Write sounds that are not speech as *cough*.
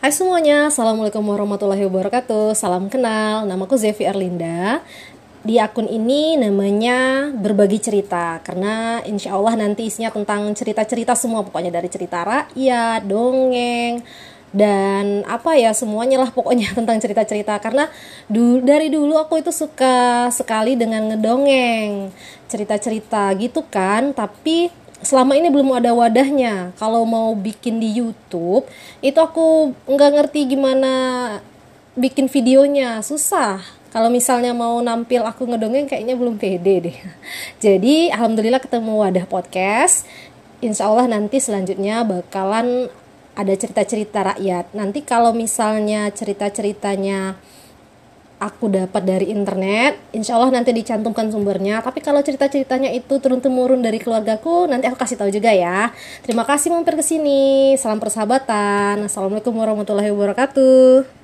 Hai semuanya, Assalamualaikum warahmatullahi wabarakatuh. Salam kenal, namaku Zevi Erlinda. Di akun ini namanya berbagi cerita Karena insya Allah nanti isinya tentang cerita-cerita semua Pokoknya dari cerita rakyat, dongeng dan apa ya semuanya lah pokoknya *laughs* tentang cerita-cerita. Karena du dari dulu aku itu suka sekali dengan ngedongeng cerita-cerita gitu kan. Tapi selama ini belum ada wadahnya. Kalau mau bikin di YouTube itu aku nggak ngerti gimana bikin videonya. Susah. Kalau misalnya mau nampil aku ngedongeng kayaknya belum pede deh. *laughs* Jadi alhamdulillah ketemu wadah podcast. Insya Allah nanti selanjutnya bakalan ada cerita-cerita rakyat. Nanti kalau misalnya cerita-ceritanya aku dapat dari internet insya Allah nanti dicantumkan sumbernya. Tapi kalau cerita-ceritanya itu turun-temurun dari keluargaku nanti aku kasih tahu juga ya. Terima kasih mampir ke sini. Salam persahabatan. Assalamualaikum warahmatullahi wabarakatuh